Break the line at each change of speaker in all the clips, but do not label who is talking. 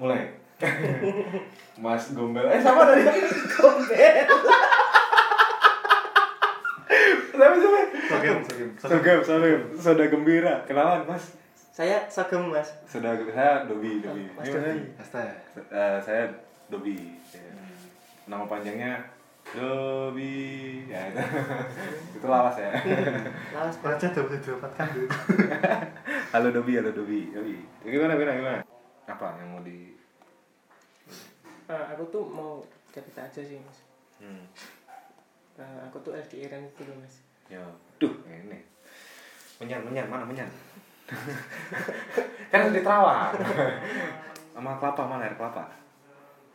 mulai Mas Gombel eh sama tadi
Gombel.
Siapa siapa?
Sogem, sogem.
Sogem, Soda Gembira. Kenalan, Mas.
Saya Sogem Mas.
Soda Gembira, saya Dobi, Dobi.
Mas? Dobi.
Eh, saya Dobi. Ya. Nama panjangnya Dobi. Ya, itu. itu lawas ya.
Lawas
Baca didapatkan dulu.
halo Dobi, halo Dobi. Dobi. Gimana, gimana, gimana? Apa yang mau di
Nah, aku tuh mau cerita aja sih Mas.
Hmm.
Nah, aku tuh LDRan itu loh Mas.
Ya, duh, ini. Menyan, menyan, mana menyan? kan harus diterawang. Sama kelapa mana air kelapa?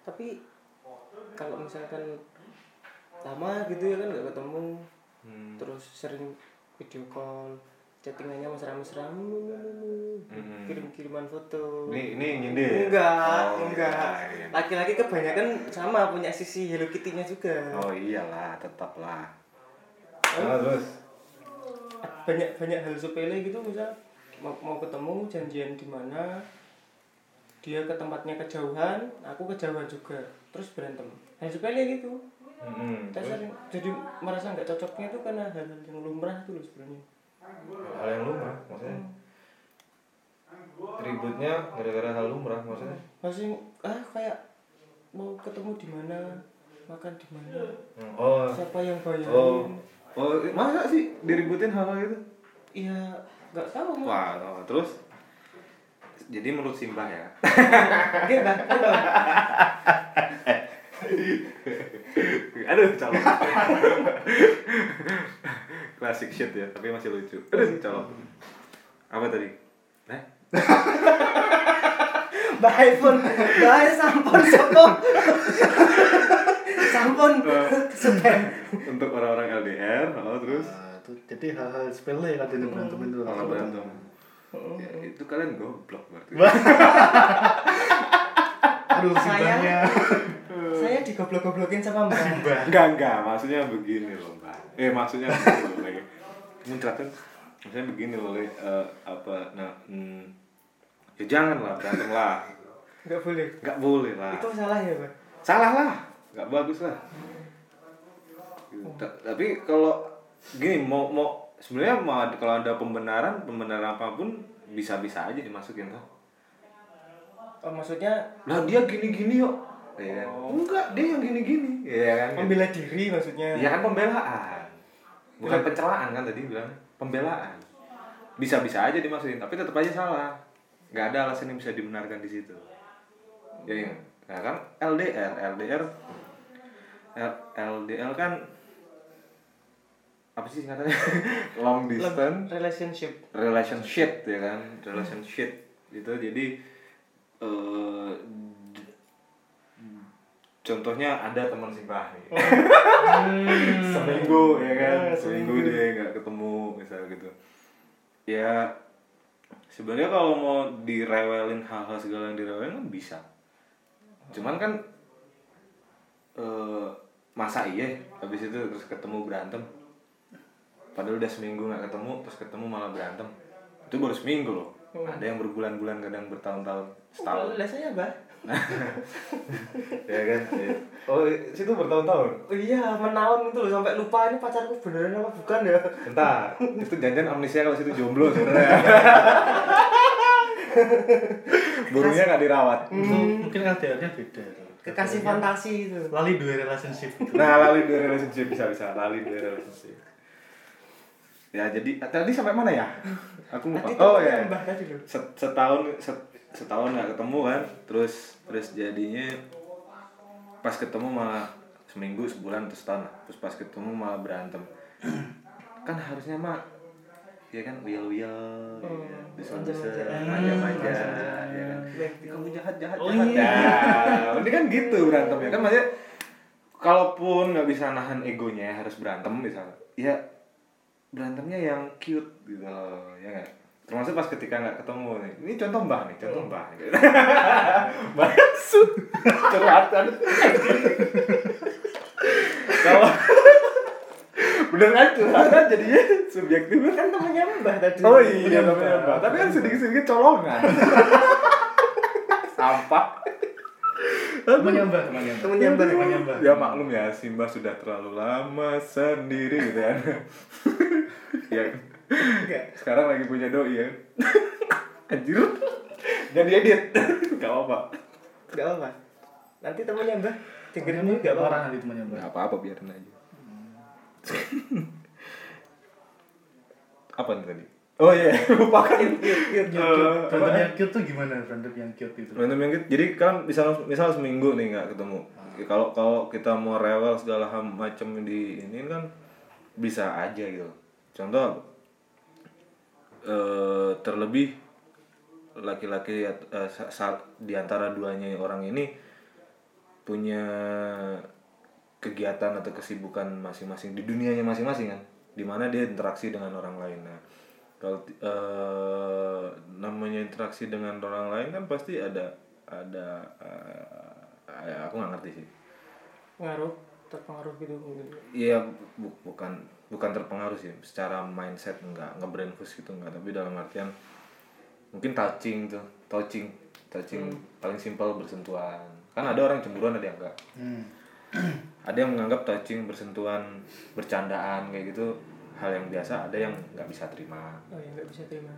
Tapi kalau misalkan lama gitu ya kan nggak ketemu
Hmm.
terus sering video call chattingannya mesra-mesra
Hmm.
kirim-kiriman foto.
Ini ini nyindir.
enggak
Oh,
enggak.
iya.
laki-laki kebanyakan sama punya sisi Hello Kitty-nya juga.
Oh iyalah, tetap lah. Nah, terus?
Banyak banyak hal sepele gitu misal. Mau, mau ketemu janjian di mana? Dia ke tempatnya kejauhan aku kejauhan juga. Terus berantem. Hal sepele gitu.
Hmm, terus
jadi merasa nggak cocoknya itu karena hal-hal yang lumrah tuh sebenarnya
hal yang lumrah maksudnya. Ributnya gara-gara hal lumrah maksudnya.
masih ah kayak mau ketemu di mana makan di mana
Hmm, Oh.
siapa yang bayarin
Oh. Oh, masa sih diributin hal-hal itu?
iya nggak tahu mas
Wah, oh, terus jadi menurut Simbah ya.
Oke, Bang. Aduh.
Colok. Classic shit ya, tapi masih lucu. Aduh, colok. Apa tadi? Nah,
Bahaya pun, bahaya sampun sopo. sampun spam.
untuk orang-orang LDR, oh, terus
Nah, itu jadi hal-hal sepele kan jadi berantem itu.
malah berantem. Ya, itu kalian goblok berarti.
Aduh,
Saya-. Saya digoblok-goblokin sama Mbak.
Enggak, enggak, maksudnya begini loh, Mbak. Eh, maksudnya lagi. Muncrat kan maksudnya begini loh. Eh, apa nah, hmm, ya jangan lah berantem lah.
Enggak boleh.
Enggak boleh lah.
Itu salah ya, Bang.
salah lah nggak bagus lah Gitu. Ta- tapi kalau gini mau mau sebenarnya mau kalau ada pembenaran pembenaran apa pun bisa bisa aja dimasukin tuh
Oh, maksudnya
lah dia gini gini yuk ya kan?
Oh.
enggak dia yang gini gini ya kan?
Membela diri maksudnya.
ya kan pembelaan. Bukan pencelaan kan tadi bilang. Pembelaan. Bisa bisa aja dimasukin tapi tetap aja salah. Nggak ada alasan yang bisa dibenarkan di situ. Ya iya. nah kan LDR LDR L- LDR kan apa sih singkatannya? Long distance.
relationship.
relationship ya kan? Relationship. Itu jadi d- contohnya ada teman simbah nih. Seminggu ya kan?
Hmm,
seminggu.
Seminggu.
dia nggak ketemu misal gitu. Ya sebenarnya kalau mau direwelin hal-hal segala yang direwelin kan bisa. Cuman kan eh masa iya habis itu terus ketemu berantem. Padahal udah seminggu nggak ketemu terus ketemu malah berantem. Itu baru seminggu loh. Ada yang berbulan-bulan kadang bertahun-tahun setahun.
Oh, lah saya,
Ya kan ya. oh situ bertahun-tahun
Oh iya, menaun itu loh sampai lupa ini pacarku beneran apa bukan ya.
Entah, itu janjian amnesia kalau situ jomblo sebenarnya. Burungnya nggak dirawat.
Itu mungkin LDR-nya beda.
Kekasih fantasi itu.
Lali dua relationship gitu.
Nah, lali dua relationship bisa bisa lali dua relationship. Ya jadi tadi sampai mana ya? Aku lupa. Oh ya.
Loh.
Set- setahun set- setahun nggak ketemu kan, terus terus jadinya pas ketemu malah seminggu sebulan terus setahun lah. terus pas ketemu malah berantem kan harusnya mah ya kan wil wil
Hmm,
bisa
manja-manja.
manja manja ya kan
manja-manja.
kamu jahat jahat
Oh,
jahat
iya.
ya ini kan gitu berantem ya kan maksudnya kalaupun nggak bisa nahan egonya harus berantem misalnya ya berantemnya yang cute gitu loh ya nggak termasuk pas ketika nggak ketemu nih ini contoh mbah nih contoh mbah gitu. mbah su curhatan kalau beneran curhatan jadinya subjektif
Kan temennya Mbah tadi.
Oh iya namanya Mbak. Tapi kan sedikit-sedikit colongan. Sampah.
Temannya Mbak, temannya Mbak.
Temannya Mbak.
Temannya Mbak.
ya maklum ya Simba sudah terlalu lama sendiri gitu kan ya
Enggak.
sekarang lagi punya doi ya anjir jadi edit gak apa
Enggak apa. Nanti temennya Mbah dengerin ini enggak apa.
Orang nanti temannya Mbak.
nggak apa-apa biarin aja apa nih tadi oh iya lupa kan
Cute, Berantem yang cute tuh gimana? Berantem yang cute itu.
Berantem yang gitu. Jadi kan misal misal seminggu nih nggak ketemu. Ya, Kalau kalau kita mau rewel segala macam di ini kan bisa aja gitu. Contoh eh terlebih laki-laki at- eh, sa- sa- di antara duanya orang ini punya kegiatan atau kesibukan masing-masing di dunianya masing-masing kan di mana dia interaksi dengan orang lain nah kalau eh, namanya interaksi dengan orang lain kan pasti ada ada ya aku nggak ngerti sih
Pengaruh terpengaruh gitu.
Iya bu- bukan bukan terpengaruh sih secara mindset enggak ngebrainwash gitu enggak. Tapi dalam artian mungkin touching tuh touching touching paling simpel bersentuhan. Kan ada orang yang cemburuan ada yang enggak.
Hmm.
ada yang menganggap touching bersentuhan bercandaan kayak gitu hal yang biasa ada yang nggak bisa terima.
Oh ya enggak bisa terima.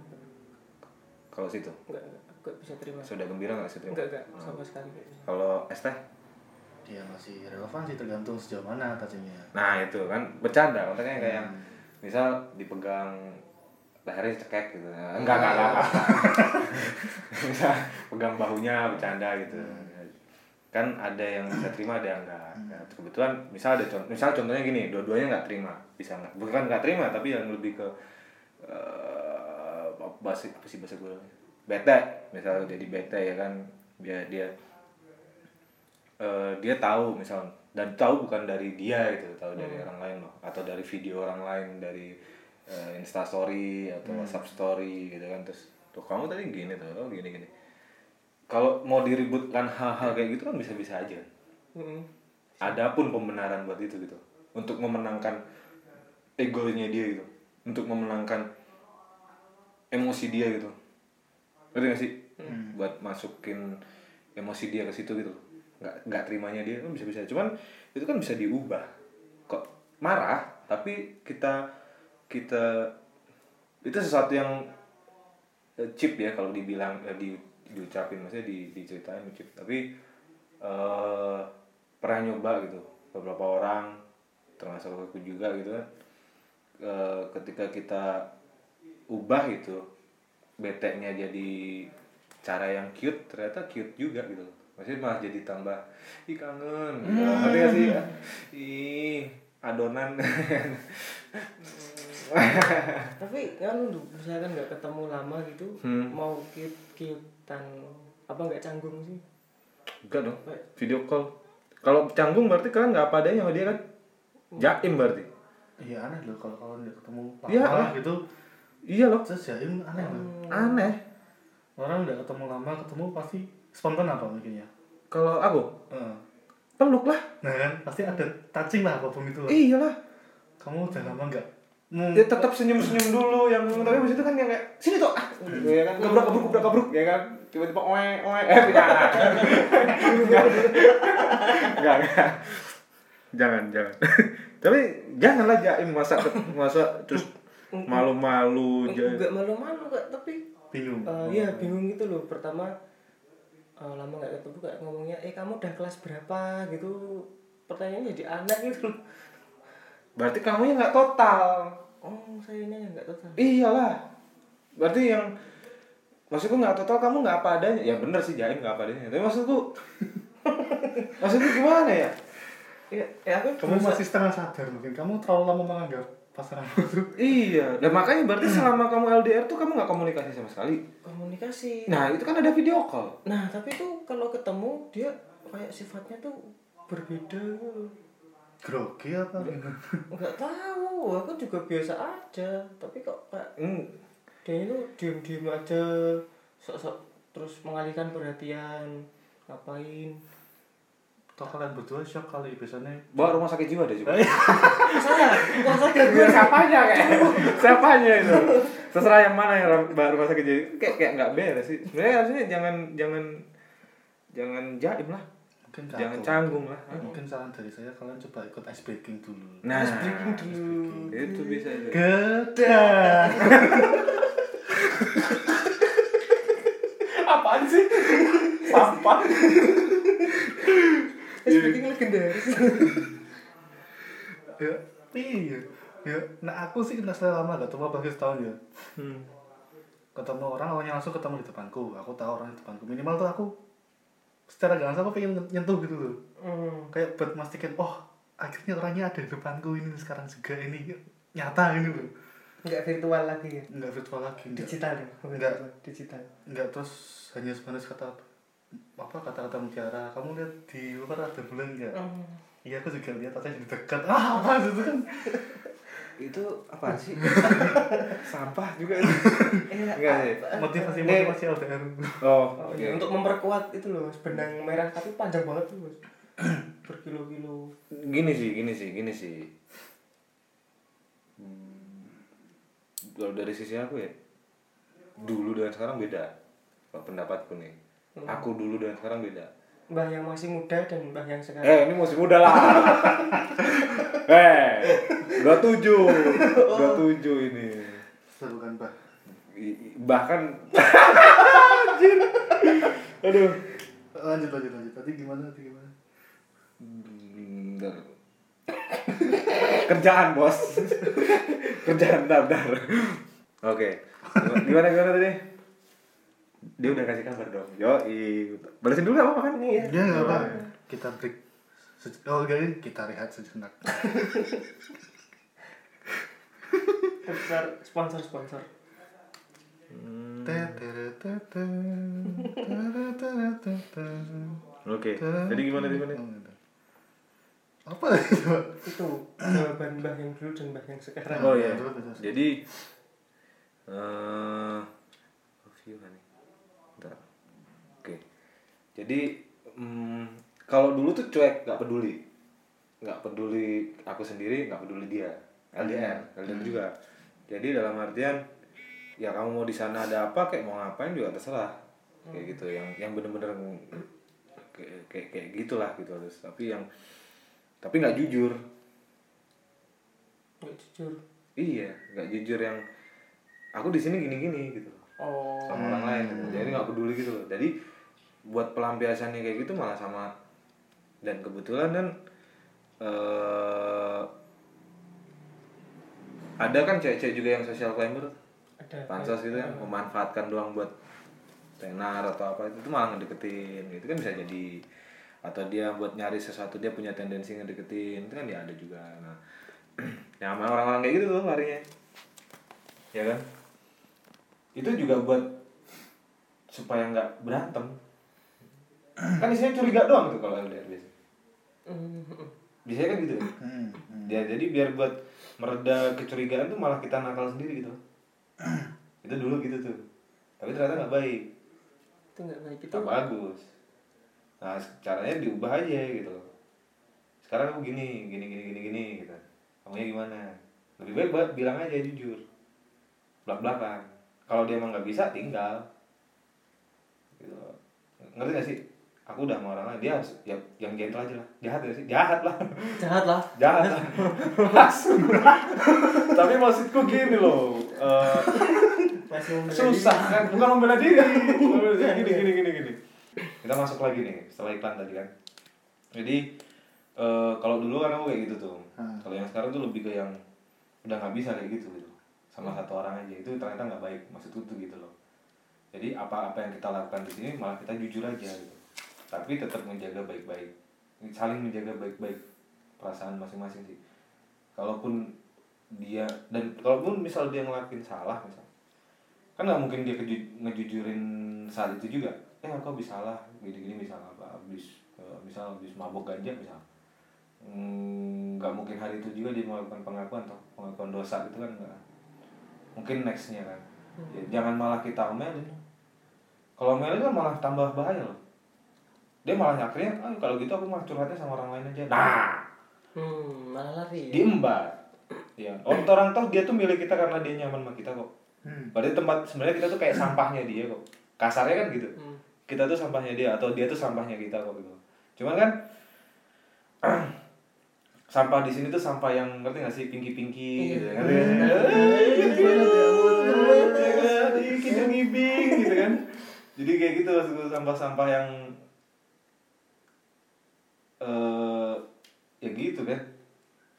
kalau situ?
Enggak enggak bisa terima.
sudah gembira nggak sih terima?
Enggak enggak. Sama sekali.
kalau es teh
Dia masih relevan sih tergantung sejauh mana touchingnya.
nah itu kan bercanda makanya kayak yang misal dipegang lehernya cekek gitu. Enggak enggak enggak, enggak. misal pegang bahunya bercanda gitu. Kan ada yang bisa terima ada yang enggak. Nah, kebetulan misal ada contoh misal contohnya gini dua-duanya nggak terima bisa nggak bukan nggak terima tapi yang lebih ke eh bahasa apa sih bahasa gue bete. Misal jadi bete ya kan dia dia eh, dia tahu misal dan tahu bukan dari dia gitu tahu dari orang lain loh atau dari video orang lain dari eh, Insta Story atau WhatsApp Story gitu kan terus tuh kamu tadi gini tuh oh gini gini. Kalau mau diributkan hal-hal kayak gitu kan bisa-bisa aja.
Mm-mm.
ada pun pembenaran buat itu gitu untuk memenangkan egonya dia gitu untuk memenangkan emosi dia gitu. Ngerti gak sih? Buat masukin emosi dia ke situ gitu nggak nggak terimanya dia kan bisa bisa cuman itu kan bisa diubah. Kok marah tapi kita kita itu sesuatu yang eh, cheap ya kalau dibilang eh, di diucapin. Maksudnya di diceritain cheap. Tapi eh pernah nyoba gitu. Beberapa orang termasuk aku juga gitu kan. Eh, ketika kita ubah gitu beteknya jadi cara yang cute ternyata cute juga gitu maksudnya malah jadi tambah ih kangen. Ngerti gak sih ih adonan.
Tapi kan lu misalkan nggak ketemu lama gitu,
Hmm.
mau cute cutean apa nggak canggung sih?
enggak dong video call. Kalau canggung berarti kalian nggak apa adanya sama dia kan? Jaim berarti?
Iya aneh loh kalau kalau nggak ketemu
Iya,
lama
lah.
gitu.
iya loh.
Terus jaim aneh loh.
aneh.
Orang udah ketemu lama ketemu pasti spontan apa mungkin ya.
kalau aku
Heeh.
peluk lah
Nah kan pasti ada touching lah apa pun itu lah.
iyalah
Kamu udah lama nggak Hmm.
dia tetap senyum senyum dulu yang tapi habis itu kan yang kayak sini tuh ah gitu ya kan kabruk kabruk kabruk kabruk ya kan tiba-tiba oe oe eh punya anak enggak enggak enggak jangan jangan tapi janganlah jaim masa masa terus malu-malu
Enggak malu-malu tapi
bingung.
eh, ya bingung gitu loh. Pertama eh, lama nggak ketemu kayak ngomongnya, eh kamu udah kelas berapa gitu. Pertanyaannya jadi aneh gitu loh.
berarti kamu yang nggak total
Oh, saya ini nggak total.
iyalah berarti yang maksudku nggak total kamu nggak apa adanya ya bener sih jaim nggak apa adanya tapi maksudku maksudku gimana ya
Ya, ya aku
Kamu masih setengah sadar mungkin. Kamu terlalu lama menganggap itu.
Iya, dan makanya berarti selama kamu LDR tuh kamu nggak komunikasi sama sekali.
komunikasi.
Nah itu kan ada video call.
Nah, tapi tuh kalau ketemu dia kayak sifatnya tuh berbeda gitu.
Grogi apa?
Nggak tahu, aku juga biasa aja. Tapi kok kayak
Hmm,
dia itu diem-diem aja, sok-sok terus mengalihkan perhatian, ngapain?
Toh kalian berdua shock kali biasanya.
bawa rumah sakit jiwa deh coba.
Saya, kok saya
Gue siapanya kayak siapanya itu. Terserah yang mana yang bawa rumah sakit jiwa. Kayak kayak nggak beres sih. Sebenarnya harusnya jangan jangan jangan jaim lah.
mungkin
jangan canggung lah
mungkin saran dari saya kalian coba ikut ice breaking dulu
nah
Ice breaking dulu.
itu bisa
gedang
apaan sih
sampah
Ice breaking legendaris
ya iya. Ya nah aku sih kena lama gak coba bagi setahun ya.
Hmm.
ketemu orang orangnya langsung ketemu di depanku. Aku tahu orang di depanku. Minimal tuh aku secara gak langsung aku pengen nyentuh gitu loh.
Hmm.
kayak buat memastikan oh akhirnya orangnya ada di depanku ini sekarang juga ini nyata ini loh.
Nggak virtual lagi ya?
Nggak virtual lagi
digital ya?
Nggak.
digital.
Nggak terus hanya sebatas kata apa kata-kata mutiara kamu lihat di luar ada bulan nggak?
Hmm.
iya aku juga lihat tapi di dekat. Ah apa itu kan?
Itu apa sih? Sampah juga. Itu
Eh,
enggak sih.
Motivasi motivasi LDR
oh
Oh,
oke.
iya, untuk memperkuat itu loh benang merah tapi panjang banget tuh bos berkilo-kilo.
Gini sih gini sih gini sih. Hmm, kalau dari sisi aku ya dulu dan sekarang beda pendapatku nih aku dulu dan sekarang beda.
Mbah yang masih muda dan mbah yang sekarang.
Eh ini masih muda lah. Eh dua tujuh. Dua tujuh ini.
Bukan bah
I- i- bahkan Anjir. aduh.
Lanjut lanjut lanjut. Tadi gimana tadi gimana?
Bentar. kerjaan bos. Kerjaan bentar, bentar. oke. Gimana gimana tadi dia udah kasih kabar dong yo balesin dulu apa kan
Iya.
ya nggak apa kita break Se- oh enggak kita rehat sejenak.
Sponsor sponsor sponsor.
Oke jadi gimana gimana?
Apa itu?
Itu jawaban mbah yang dulu dan mbah yang sekarang.
Oh iya. Jadi eh review kan nih Bentar. oke jadi mm, kalau dulu tuh cuek nggak peduli. Nggak peduli aku sendiri nggak peduli dia. LDR LDR juga. Jadi dalam artian ya kamu mau di sana ada apa kayak mau ngapain juga terserah. Kayak gitu yang yang bener-bener kayak kayak, kayak gitulah gitu terus tapi yang tapi nggak jujur.
Nggak jujur?
Iya, nggak jujur yang aku di sini gini-gini gitu.
Oh.
Sama orang lain. gitu. Jadi nggak peduli gitu loh. Jadi buat pelampiasannya kayak gitu malah sama dan kebetulan kan eh ada kan cewek-cewek juga yang social climber
ada
pansos gitu kan memanfaatkan doang buat tenar atau apa itu malah ngedeketin gitu kan bisa jadi. Atau dia buat nyari sesuatu dia punya tendensi ngedeketin itu kan ya ada juga. Nah yang sama orang-orang kayak gitu tuh larinya. Ya kan? Itu juga buat supaya nggak berantem kan isinya curiga doang tuh kalau LDR biasanya
Hmm.
biasanya kan gitu ya?
Hmm, hmm.
ya jadi biar buat mereda kecurigaan tuh malah kita nakal sendiri gitu. Itu dulu gitu tuh. Tapi ternyata nggak baik.
Itu nggak baik itu
nggak bagus. Nah caranya diubah aja gitu loh. Sekarang aku gini gini gini gini gini gitu. Kamunya gimana? Lebih baik buat bilang aja jujur. Belak belakan kalau dia emang nggak bisa tinggal. Gitu. Loh. ngerti gak sih aku udah sama orang lain dia harus ya, yang gentle aja lah. Jahat gak sih? Jahat lah.
Jahat lah.
Jahat lah. Langsung tapi maksudku gini loh eh,
membela
susah kan? Bukan membela diri. Gini gini gini gini. Kita masuk lagi nih setelah iklan tadi kan. Jadi eh, kalau dulu kan aku kayak gitu tuh.
Hmm.
kalau yang sekarang tuh lebih ke yang udah nggak bisa kayak gitu gitu. Sama satu orang aja. Itu ternyata nggak baik. Maksudku tuh gitu loh. Jadi apa-apa yang kita lakukan di sini malah kita jujur aja gitu tapi tetap menjaga baik-baik. Saling menjaga baik-baik perasaan masing-masing sih. Kalaupun dia dan kalaupun misal dia ngelakuin salah misal kan nggak mungkin dia keju- ngejujurin saat itu juga. Eh aku habis salah gini-gini misal apa habis misal habis mabok ganja misal. Hmm, nggak mungkin hari itu juga dia melakukan pengakuan atau pengakuan dosa gitu kan nggak mungkin nextnya kan. Ya, jangan malah kita omelin kalau omelin kan malah tambah bahaya loh dia malah akhirnya ah, kalau gitu aku malah curhatnya sama orang lain aja nah
hmm malah lari ya?
diembat ya orang orang toh dia tuh milik kita karena dia nyaman sama kita kok
Hmm.
Berarti tempat sebenarnya kita tuh kayak sampahnya dia kok. Kasarnya kan gitu.
Hmm.
Kita tuh sampahnya dia atau dia tuh sampahnya kita kok gitu. cuman kan sampah di sini tuh sampah yang ngerti gak sih pinky pinky gitu
Iya.
kan gitu ya gitu kan jadi kayak gitu sampah-sampah yang eh ya gitu kan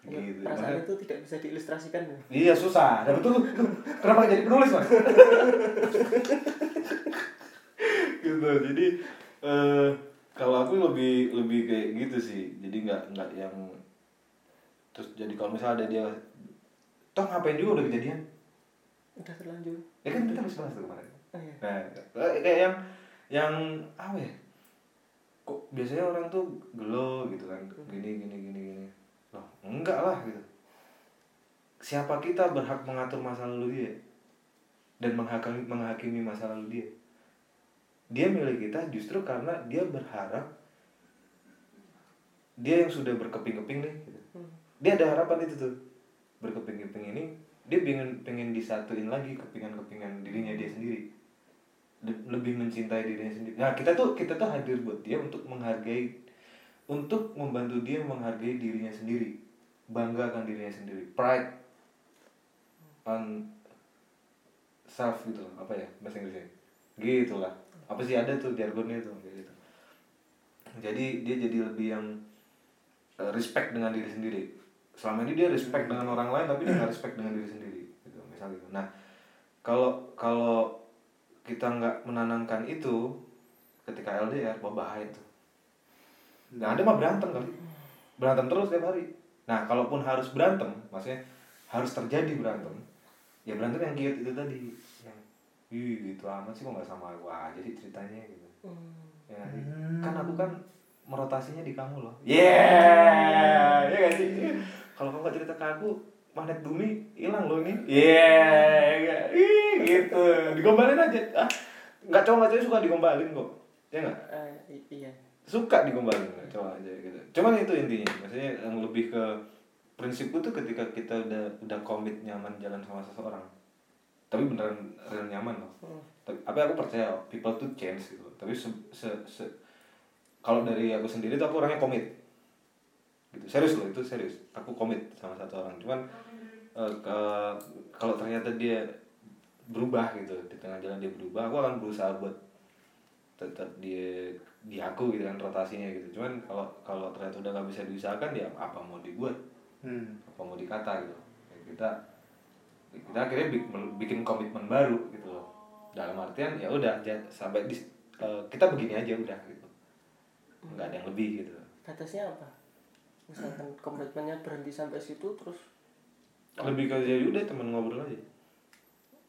gitu
perasaan itu tidak bisa diilustrasikan ya
Iya susah. Dan betul kenapa jadi penulis mas? gitu. Jadi eh kalau aku lebih lebih kayak gitu sih. Jadi nggak nggak yang terus jadi kalau misalnya ada dia toh ngapain juga udah kejadian
udah terlanjur
ya kan kita habis bahas tuh kemarin
oh, iya.
nah kayak kayak yang yang apa ya kok biasanya orang tuh gelo gitu kan gini gini gini gini. Loh enggak lah gitu. Siapa kita berhak mengatur masa lalu dia? Dan menghakimi, menghakimi masa lalu dia? Dia milik kita justru karena dia berharap dia yang sudah berkeping-keping nih gitu.
Hmm.
dia ada harapan itu tuh. Berkeping-keping ini dia pengen pengen disatuin lagi kepingan-kepingan dirinya dia sendiri. Le- lebih mencintai dirinya sendiri. Nah kita tuh kita tuh hadir buat dia untuk menghargai untuk membantu dia menghargai dirinya sendiri. Bangga akan dirinya sendiri. Pride on self gitu loh. apa ya bahasa Inggrisnya? Gitu lah. Apa sih ada tuh jargonnya tuh kayak gitu. Jadi dia jadi lebih yang eh, respect dengan diri sendiri. Selama ini dia respect dengan orang lain tapi dia respect dengan diri sendiri gitu misalnya gitu. Nah kalau kalau kita nggak menanamkan itu ketika LDR bahaya tuh nah ada mah berantem kali. Berantem terus tiap hari. Nah kalaupun harus berantem maksudnya harus terjadi berantem ya berantem yang giat itu tadi. Yang ih gitu amat sih kok nggak sama aku aja sih ceritanya gitu.
Hmm.
ya?
Hmm.
kan aku kan merotasinya di kamu loh. Yeah! Ya gak sih? Kalau kamu gak cerita ke aku magnet bumi hilang loh ini. Yeah ih gitu. Digombalin aja. Ah nggak cowok nggak cewek suka digombalin kok. Ya nggak?
I- iya.
Suka digombalin nggak cowok aja gitu? Cuman itu intinya. Maksudnya yang lebih ke prinsipku tuh ketika kita udah udah komit nyaman jalan sama seseorang. Tapi beneran real nyaman loh.
Hmm.
tapi tapi aku percaya people tuh change gitu. Tapi se, se, se- kalau dari aku sendiri tuh aku orangnya komit gitu. Serius loh itu serius. Aku komit sama satu orang. Cuman ke- kalau ternyata dia berubah gitu di tengah jalan dia berubah aku akan berusaha buat tetap dia di aku gitu kan rotasinya gitu. Cuman kalau kalau ternyata udah nggak bisa diusahakan ya apa mau dibuat?
Hmm.
apa mau dikata gitu. Ya, kita kita akhirnya bik- bikin komitmen baru gitu loh. Dalam artian ya udah sampai di eh, kita begini aja udah gitu. Nggak ada yang lebih gitu.
Batasnya apa? Misalkan komitmennya berhenti sampai situ terus
lebih ke ya udah teman ngobrol aja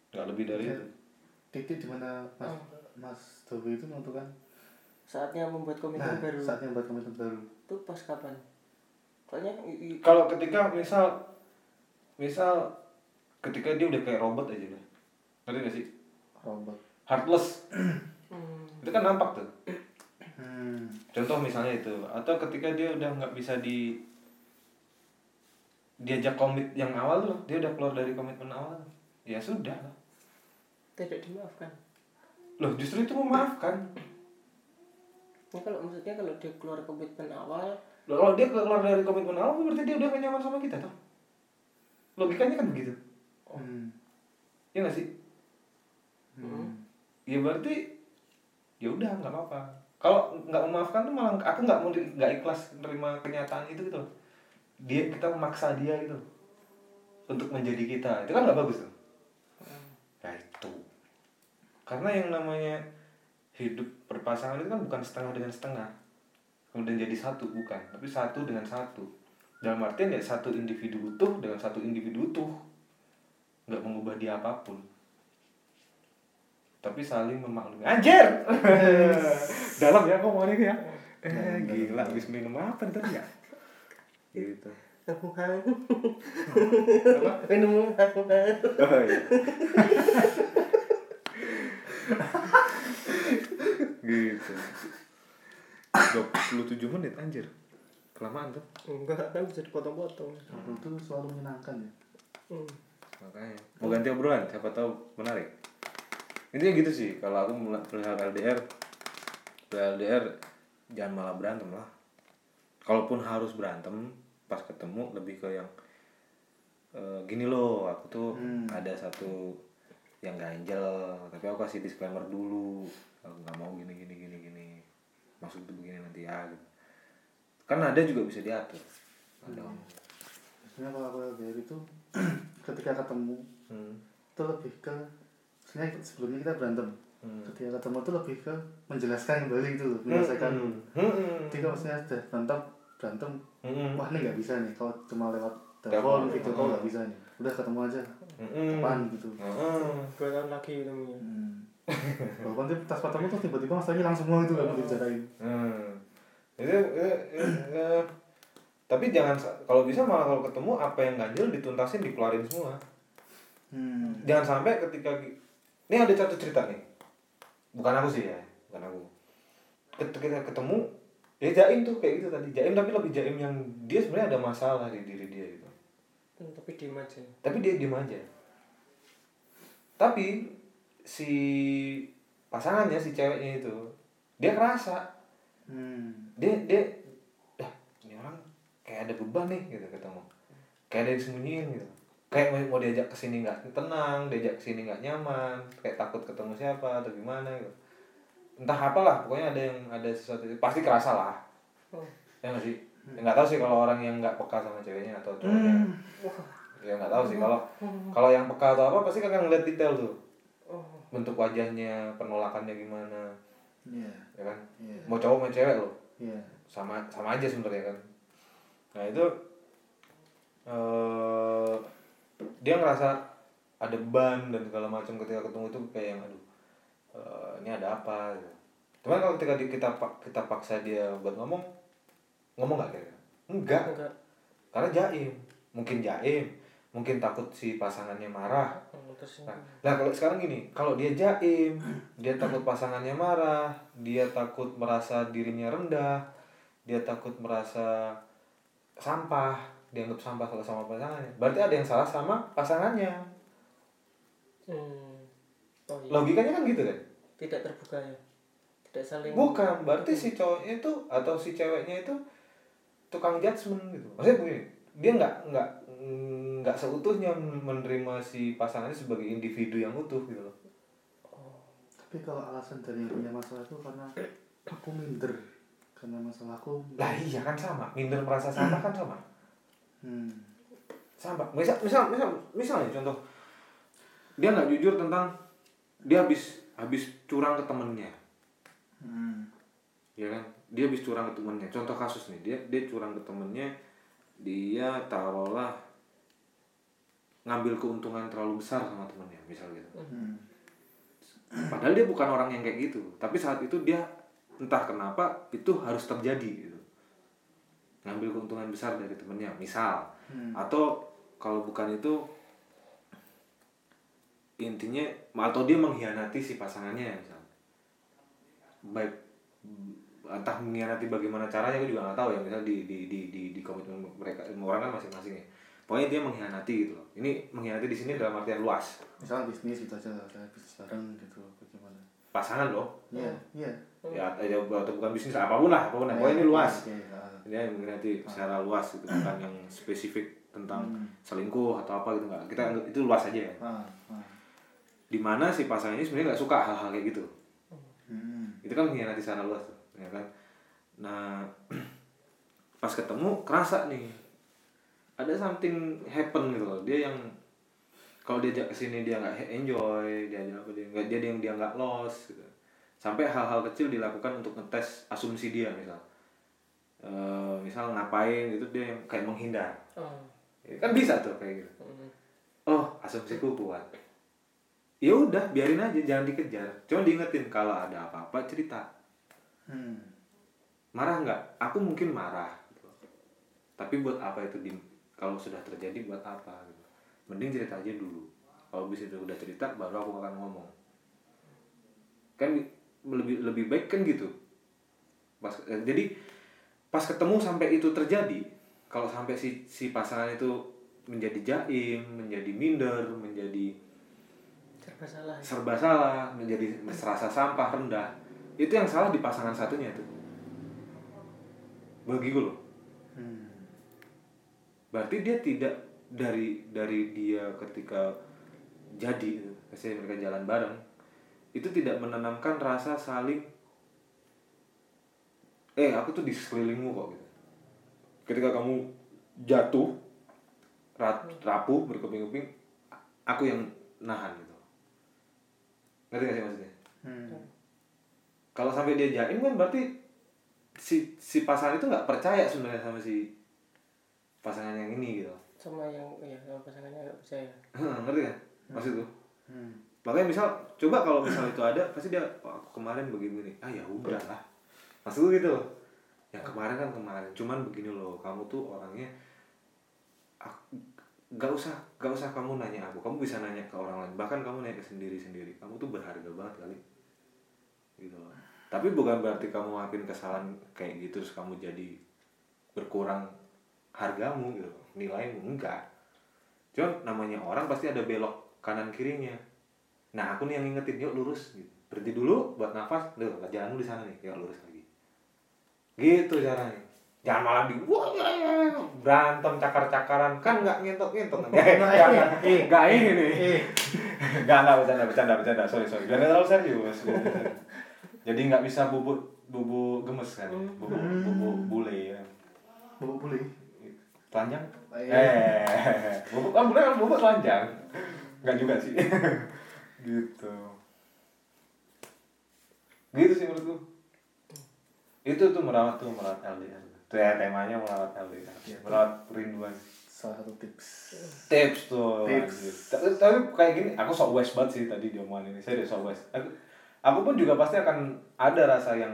nggak lebih dari
Oke.
itu.
Titik di mana mas mas Dobi itu menentukan?
Saatnya membuat komitmen
nah
baru.
saatnya buat komitmen baru.
Itu pas kapan? Soalnya
kalau ketika misal misal ketika dia udah kayak robot aja udah. Ngerti gak sih?
Robot.
Heartless.
Hmm,
itu kan nampak tuh.
Hmm.
contoh misalnya itu. Atau ketika dia udah nggak bisa di diajak komit yang awal loh dia udah keluar dari komitmen awal ya sudah.
Tidak dimaafkan.
Loh justru itu memaafkan.
Ini kalau maksudnya kalau dia keluar komitmen awal
loh, kalau dia keluar dari komitmen awal berarti dia udah gak nyaman sama kita toh? Logikanya kan begitu.
Hmm.
ya nggak sih?
Hmm.
ya berarti ya udah nggak apa-apa. Kalau nggak memaafkan tuh malah aku nggak mau nggak ikhlas menerima kenyataan itu gitu loh. dia kita memaksa dia gitu untuk menjadi kita. Itu kan nggak bagus tuh ya itu karena yang namanya hidup berpasangan itu kan bukan setengah dengan setengah. Kemudian jadi satu bukan. Tapi satu dengan satu. Dalam artian ya satu individu utuh dengan satu individu utuh. Nggak mengubah dia apa pun. Tapi saling memaklumi. Anjir! Dalam ya ngomongannya ya. Eh gila habis minum apa tadi ya? Gitu.
Aku minum aku
oh iya gitu 27 menit anjir. Kelamaan tuh.
Enggak kan bisa dipotong-potong.
Ngobrol itu selalu menyenangkan ya.
Hmm.
makanya. Mau ganti obrolan siapa tahu menarik. Intinya gitu sih kalau aku perihal LDR LDR jangan malah berantem lah. Kalaupun harus berantem pas ketemu lebih ke yang eh, gini loh aku tuh
Hmm.
ada satu yang ganjel. Tapi aku kasih disclaimer dulu aku nggak mau gini gini gini gini maksud tuh begini nanti ya gitu. kan ada juga bisa diatur ada
Sebenarnya kalau aku LDR itu ketika ketemu
hmm.
itu lebih ke sebenarnya sebelumnya kita berantem
Hmm.
ketika ketemu itu lebih ke menjelaskan kembali gitu loh menyelesaikan
Hmm. Hmm.
ketika maksudnya sudah berantem berantem
Hmm.
wah ini nggak bisa nih kalau cuma lewat
Telepon.
video call nggak bisa nih udah ketemu aja
Hmm.
kapan gitu
Hmm.
dua tahun lagi ketemunya
hmm. Walaupun dia pas ketemu tuh tiba-tiba masalahnya langsung semua gitu kan dibicarain
Hmm. Itu, itu, itu, eh, tapi jangan kalau bisa malah kalau ketemu apa yang ganjil dituntasin dikeluarin semua.
hmm.
Jangan sampai ketika ini ada satu cerita nih. Bukan aku sih ya, bukan aku. Ketika ketemu ya jaim tuh kayak gitu tadi jaim tapi lebih jaim yang dia sebenarnya ada masalah di diri dia gitu.
Hmm, tapi diem aja
Tapi dia diem aja. Tapi si pasangannya si ceweknya itu dia kerasa
Hmm.
dia dia dah ini orang kayak ada beban nih gitu ketemu. Kayak ada yang disembunyiin gitu. Kayak mau, mau diajak ke sini nggak tenang diajak ke sini nggak nyaman kayak takut ketemu siapa atau gimana gitu. Entah apalah pokoknya ada yang ada sesuatu pasti kerasa lah.
Oh.
ya nggak sih? Ya, nggak tahu sih kalau orang yang nggak peka sama ceweknya atau cowoknya.
Hmm.
ya nggak tahu sih kalau kalau yang peka atau apa pasti akan ngeliat detail tuh. Bentuk wajahnya penolakannya gimana.
Iya.
ya kan?
Iya.
mau cowok mau cewek loh.
Iya.
sama sama aja sebenarnya kan. Nah itu eh dia ngerasa ada beban dan segala macam ketika ketemu itu kayak yang aduh eh, ini ada apa? Gitu. cuman kalau ketika di- kita pak- kita paksa dia buat ngomong ngomong nggak kira enggak.
Enggak.
Karena jaim. Mungkin jaim mungkin takut si pasangannya marah Nah, nah kalau sekarang gini, kalau dia jaim, dia takut pasangannya marah, dia takut merasa dirinya rendah, dia takut merasa sampah, dianggap sampah kalau sama pasangannya. Berarti ada yang salah sama pasangannya.
hmm. oh, iya.
Logikanya kan gitu kan?
tidak terbuka ya tidak saling
Bukan, berarti si cowoknya itu atau si ceweknya itu tukang judgement gitu. Maksudnya begini, dia nggak nggak nggak seutuhnya menerima si pasangannya sebagai individu yang utuh gitu loh.
Tapi kalau alasan dari yang punya masalah itu karena aku minder karena masalahku
Lah iya kan sama, minder merasa sampah kan sama.
hmm.
sama misal misal misal misalnya contoh dia nggak jujur tentang dia habis habis curang ke temennya
Hmm.
ya kan dia habis curang ke temennya contoh kasus nih dia dia curang ke temennya dia taruhlah ngambil keuntungan terlalu besar sama temennya misal gitu
Hmm.
padahal dia bukan orang yang kayak gitu tapi saat itu dia entah kenapa itu harus terjadi gitu ngambil keuntungan besar dari temennya misal
Hmm.
atau kalau bukan itu intinya atau dia mengkhianati si pasangannya misal baik entah mengkhianati bagaimana caranya aku juga nggak tahu ya misal di di di di, di komitmen mereka orang kan masing-masing ya pokoknya dia mengkhianati gitu loh ini mengkhianati di sini dalam artian luas
Misalnya bisnis gitu aja kayak bisnis bareng gitu bagaimana?
pasangan loh
Iya, iya.
ya ya, atau bukan bisnis apa pun lah apa pun lah. pokoknya ini luas
Oke, ah.
dia mengkhianati secara luas gitu bukan yang spesifik tentang selingkuh atau apa gitu nggak kita anggap itu luas aja ya
Ah, ah.
di mana si pasangan ini sebenarnya nggak suka hal-hal kayak gitu
Hmm.
itu kan mengkhianati secara luas tuh ya kan? Nah pas ketemu kerasa nih. Ada something happen gitu loh. Dia yang kalau diajak ke sini dia nggak enjoy dia apa dia nggak dia yang dia nggak lost gitu. Sampai hal-hal kecil dilakukan untuk ngetes asumsi dia misal. Eh, misal ngapain gitu dia yang kayak menghindar.
Oh.
Ya, kan bisa tuh kayak gitu.
Hmm.
oh asumsiku kuat. Ya udah biarin aja jangan dikejar. Cuma diingetin kalau ada apa-apa cerita
Hmm.
marah nggak aku mungkin marah gitu. tapi buat apa itu di kalau sudah terjadi buat apa gitu. mending cerita aja dulu kalau bisa itu udah cerita baru aku akan ngomong kan lebih lebih baik kan gitu pas eh, jadi pas ketemu sampai itu terjadi kalau sampai si si pasangan itu menjadi jaim menjadi minder menjadi
serba salah
serba salah menjadi serasa sampah rendah itu yang salah di pasangan satunya tuh. Bagi gue loh.
Hmm.
berarti dia tidak dari dari dia ketika jadi misalnya mereka jalan bareng itu tidak menanamkan rasa saling eh aku tuh di sekelilingmu kok gitu. Ketika kamu jatuh rat, rapuh berkeping-keping aku yang nahan gitu. Ngerti gak sih maksudnya?
Hmm.
Kalau sampai dia jaim kan berarti si si pasangan itu nggak percaya sebenarnya sama si pasangan yang ini gitu.
Sama yang ya sama pasangannya nggak percaya.
Ngerti kan? Maksud tuh
Hmm.
makanya misal coba kalau misal itu ada pasti dia "Oh, aku kemarin begini ah ya udah lah. Maksud gue gitu yang kemarin kan kemarin. Cuman begini loh kamu tuh orangnya ak- gak usah gak usah kamu nanya aku. Kamu bisa nanya ke orang lain. Bahkan kamu nanya ke sendiri sendiri kamu tuh berharga banget kali. Gitu loh tapi bukan berarti kamu ngelakuin kesalahan kayak gitu terus kamu jadi berkurang hargamu gitu nilaimu enggak. Cuman namanya orang pasti ada belok kanan kirinya. Nah aku nih yang ngingetin yuk lurus gitu. Berhenti dulu buat nafas. Loh jalanmu di sana nih. Yuk lurus lagi. Gitu caranya. Jangan malah di wah ya, ya, ya." berantem cakar-cakaran. Kan nggak ngentok-ngentok nggak nggak nggak ini nih.
Eh.
nggak nggak bercanda bercanda bercanda. Sorry sorry. Nggak terlalu serius jadi nggak bisa bubuk bubuk gemes kan? Bubuk bubuk bule ya.
Bawa boleh.
telanjang?
Eh.
eh bubuk kan bule kan bubuk telanjang. Nggak juga sih. Gitu. Gitu sih menurutku. Itu tuh merawat tuh merawat LDR tuh ya temanya merawat LDR
Iya.
merawat kerinduan.
Salah satu tips.
tips tuh
Tips.
tapi, tapi kayak gini aku sok west banget sih tadi di omongan ini. Saya sok west aku, aku pun juga pasti akan ada rasa yang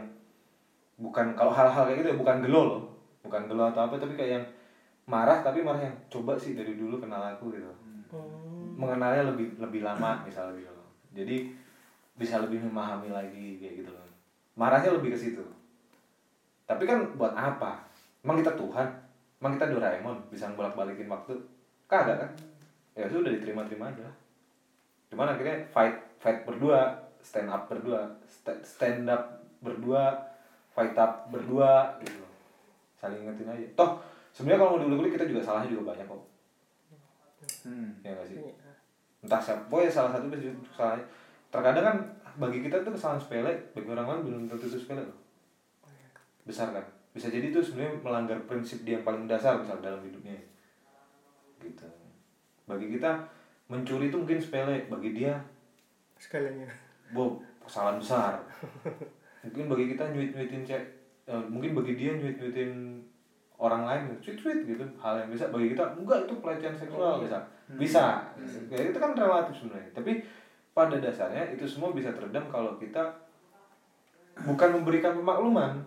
bukan kalau hal-hal kayak gitu ya, bukan gelo loh. Bukan gelo atau apa tapi kayak yang marah tapi marah yang coba sih dari dulu kenal aku gitu.
Hmm.
mengenalnya lebih lebih lama misalnya gitu loh. Jadi bisa lebih memahami lagi kayak gitu loh. Marahnya lebih ke situ. Tapi kan buat apa? Emang kita Tuhan? Emang kita Doraemon? Bisa bolak balikin waktu? Kagak kan? Ya sudah diterima-terima aja lah. Cuman akhirnya fight fight berdua stand up berdua sta- stand up berdua fight up berdua gitu. Saling ingetin aja. Toh sebenarnya kalau mau dulu kita juga salahnya juga banyak kok.
Hmm.
ya nggak sih?
Iya.
entah siapa pokoknya salah satu pasti kesalahan terkadang kan bagi kita tuh kesalahan sepele bagi orang lain belum tentu itu sepele loh. Besar kan? Bisa jadi itu sebenarnya melanggar prinsip dia yang paling dasar misal dalam hidupnya. Gitu. Bagi kita mencuri itu mungkin sepele. Bagi dia
segalanya
wow kesalahan besar. Mungkin bagi kita nyuit nyuitin cek eh, mungkin bagi dia nyuit nyuitin orang lain cuit cuit gitu. Hal yang bisa. Bagi kita enggak itu pelecehan seksual bisa. Bisa. Ya, itu kan relatif sebenarnya. Tapi pada dasarnya itu semua bisa teredam kalau kita bukan memberikan pemakluman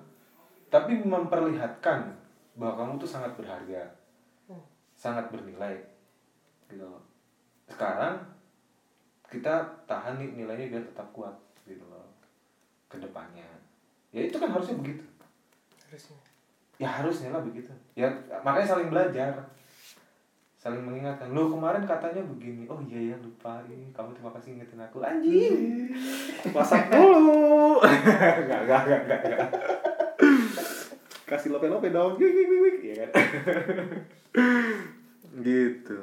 tapi memperlihatkan bahwa kamu tuh sangat berharga. Sangat bernilai. Gitu. Sekarang kita tahan nih nilainya biar tetap kuat gitu loh. Ke depannya ya itu kan harusnya begitu.
Harusnya.
Ya harusnya lah begitu. Ya makanya saling belajar. Saling mengingatkan. Lo kemarin katanya begini. Oh iya ya lupa. Ih, kamu terima kasih ingetin aku. Anjing. Masak dulu. Nggak nggak nggak nggak nggak. kasih lope lope dong ya kan? Gitu